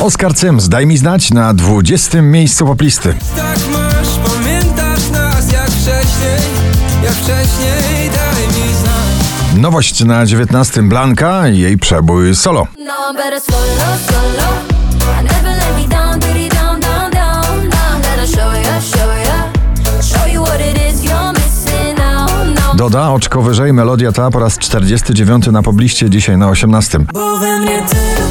Oskar Cyms, daj mi znać na 20. miejscu poplisty. Tak masz, pamiętasz nas jak wcześniej, jak wcześniej, daj mi znać. Nowość na 19. Blanka i jej przebój solo. No, solo, solo. Doda oczko wyżej, melodia ta po raz 49 na pobliście, dzisiaj na 18. Bo we mnie tylko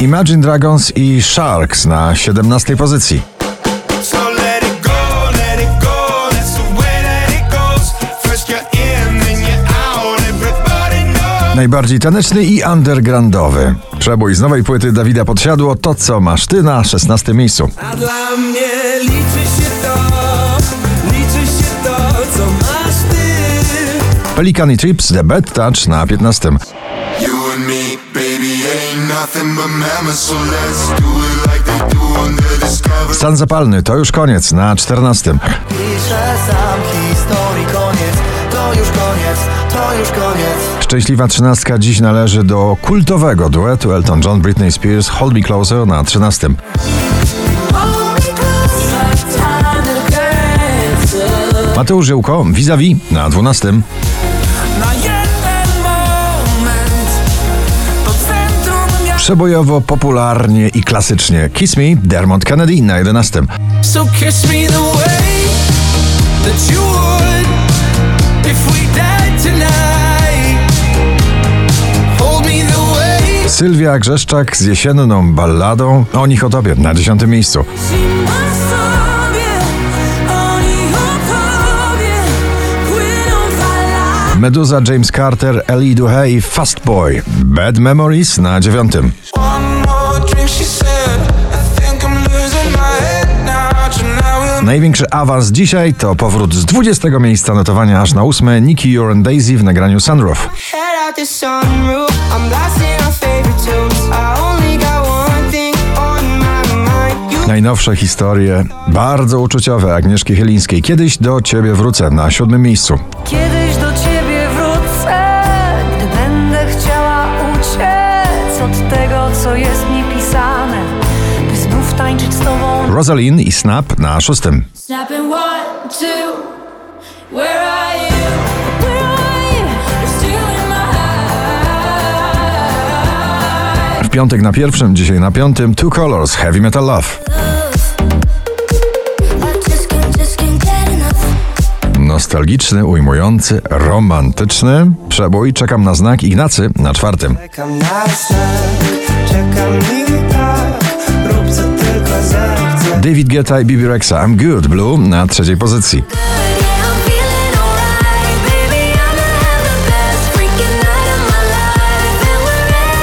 Imagine Dragons i Sharks na 17 pozycji. Najbardziej taneczny i undergroundowy. Przebój z nowej płyty Dawida Podsiadło, to co masz ty na 16 miejscu. A dla mnie liczy się to, liczy się to, co masz ty. Pelican i Trips, The Bad Touch na 15. You and me, baby, ain't nothing but mammals. So let's do it like they do on the Discovery. Stan zapalny, to już koniec na 14. Piszę sam historii koniec, to już koniec, to już koniec. Szczęśliwa trzynastka dziś należy do kultowego duetu Elton John, Britney Spears, Hold Me Closer na 13. Mateusz Żyłko, Vis-a-vis na 12. Przebojowo, popularnie i klasycznie Kiss Me, Dermot Kennedy na 11. So kiss me the way that you would if we died tonight. Hold me the way. Sylwia Grzeszczak z jesienną balladą o nich o tobie na 10 miejscu. Meduza, James Carter, Ellie Duhe i Fast Boy. Bad Memories na 9. One more drink, she said. I think I'm losing my head now. Tonight we'll Największy awans dzisiaj to powrót z 20 miejsca notowania aż na 8. Nicky Your and Daisy w nagraniu Sunroof. Najnowsze historie, bardzo uczuciowe Agnieszki Chylińskiej. Kiedyś do ciebie wrócę na siódmym miejscu. Kiedyś do ciebie z tobą. Rosalind i Snap na szóstym. Snapping one, two, where are you? W piątek na pierwszym, dzisiaj na piątym Two Colors Heavy Metal Love. Nostalgiczny, ujmujący, romantyczny przebój. Czekam na znak Ignacy na czwartym. Czekam na znak, czekam mi David Guetta i Bibi Rexa I'm Good Blue na trzeciej pozycji.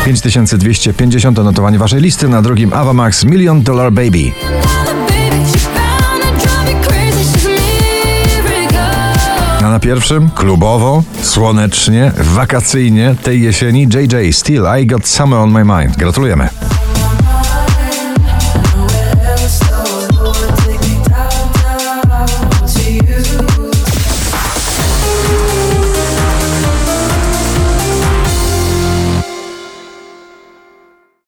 We're 5250 notowanie waszej listy, na drugim Ava Max Million Dollar Baby. To. A na pierwszym klubowo, słonecznie, wakacyjnie tej jesieni JJ Still I Got Summer on My Mind. Gratulujemy.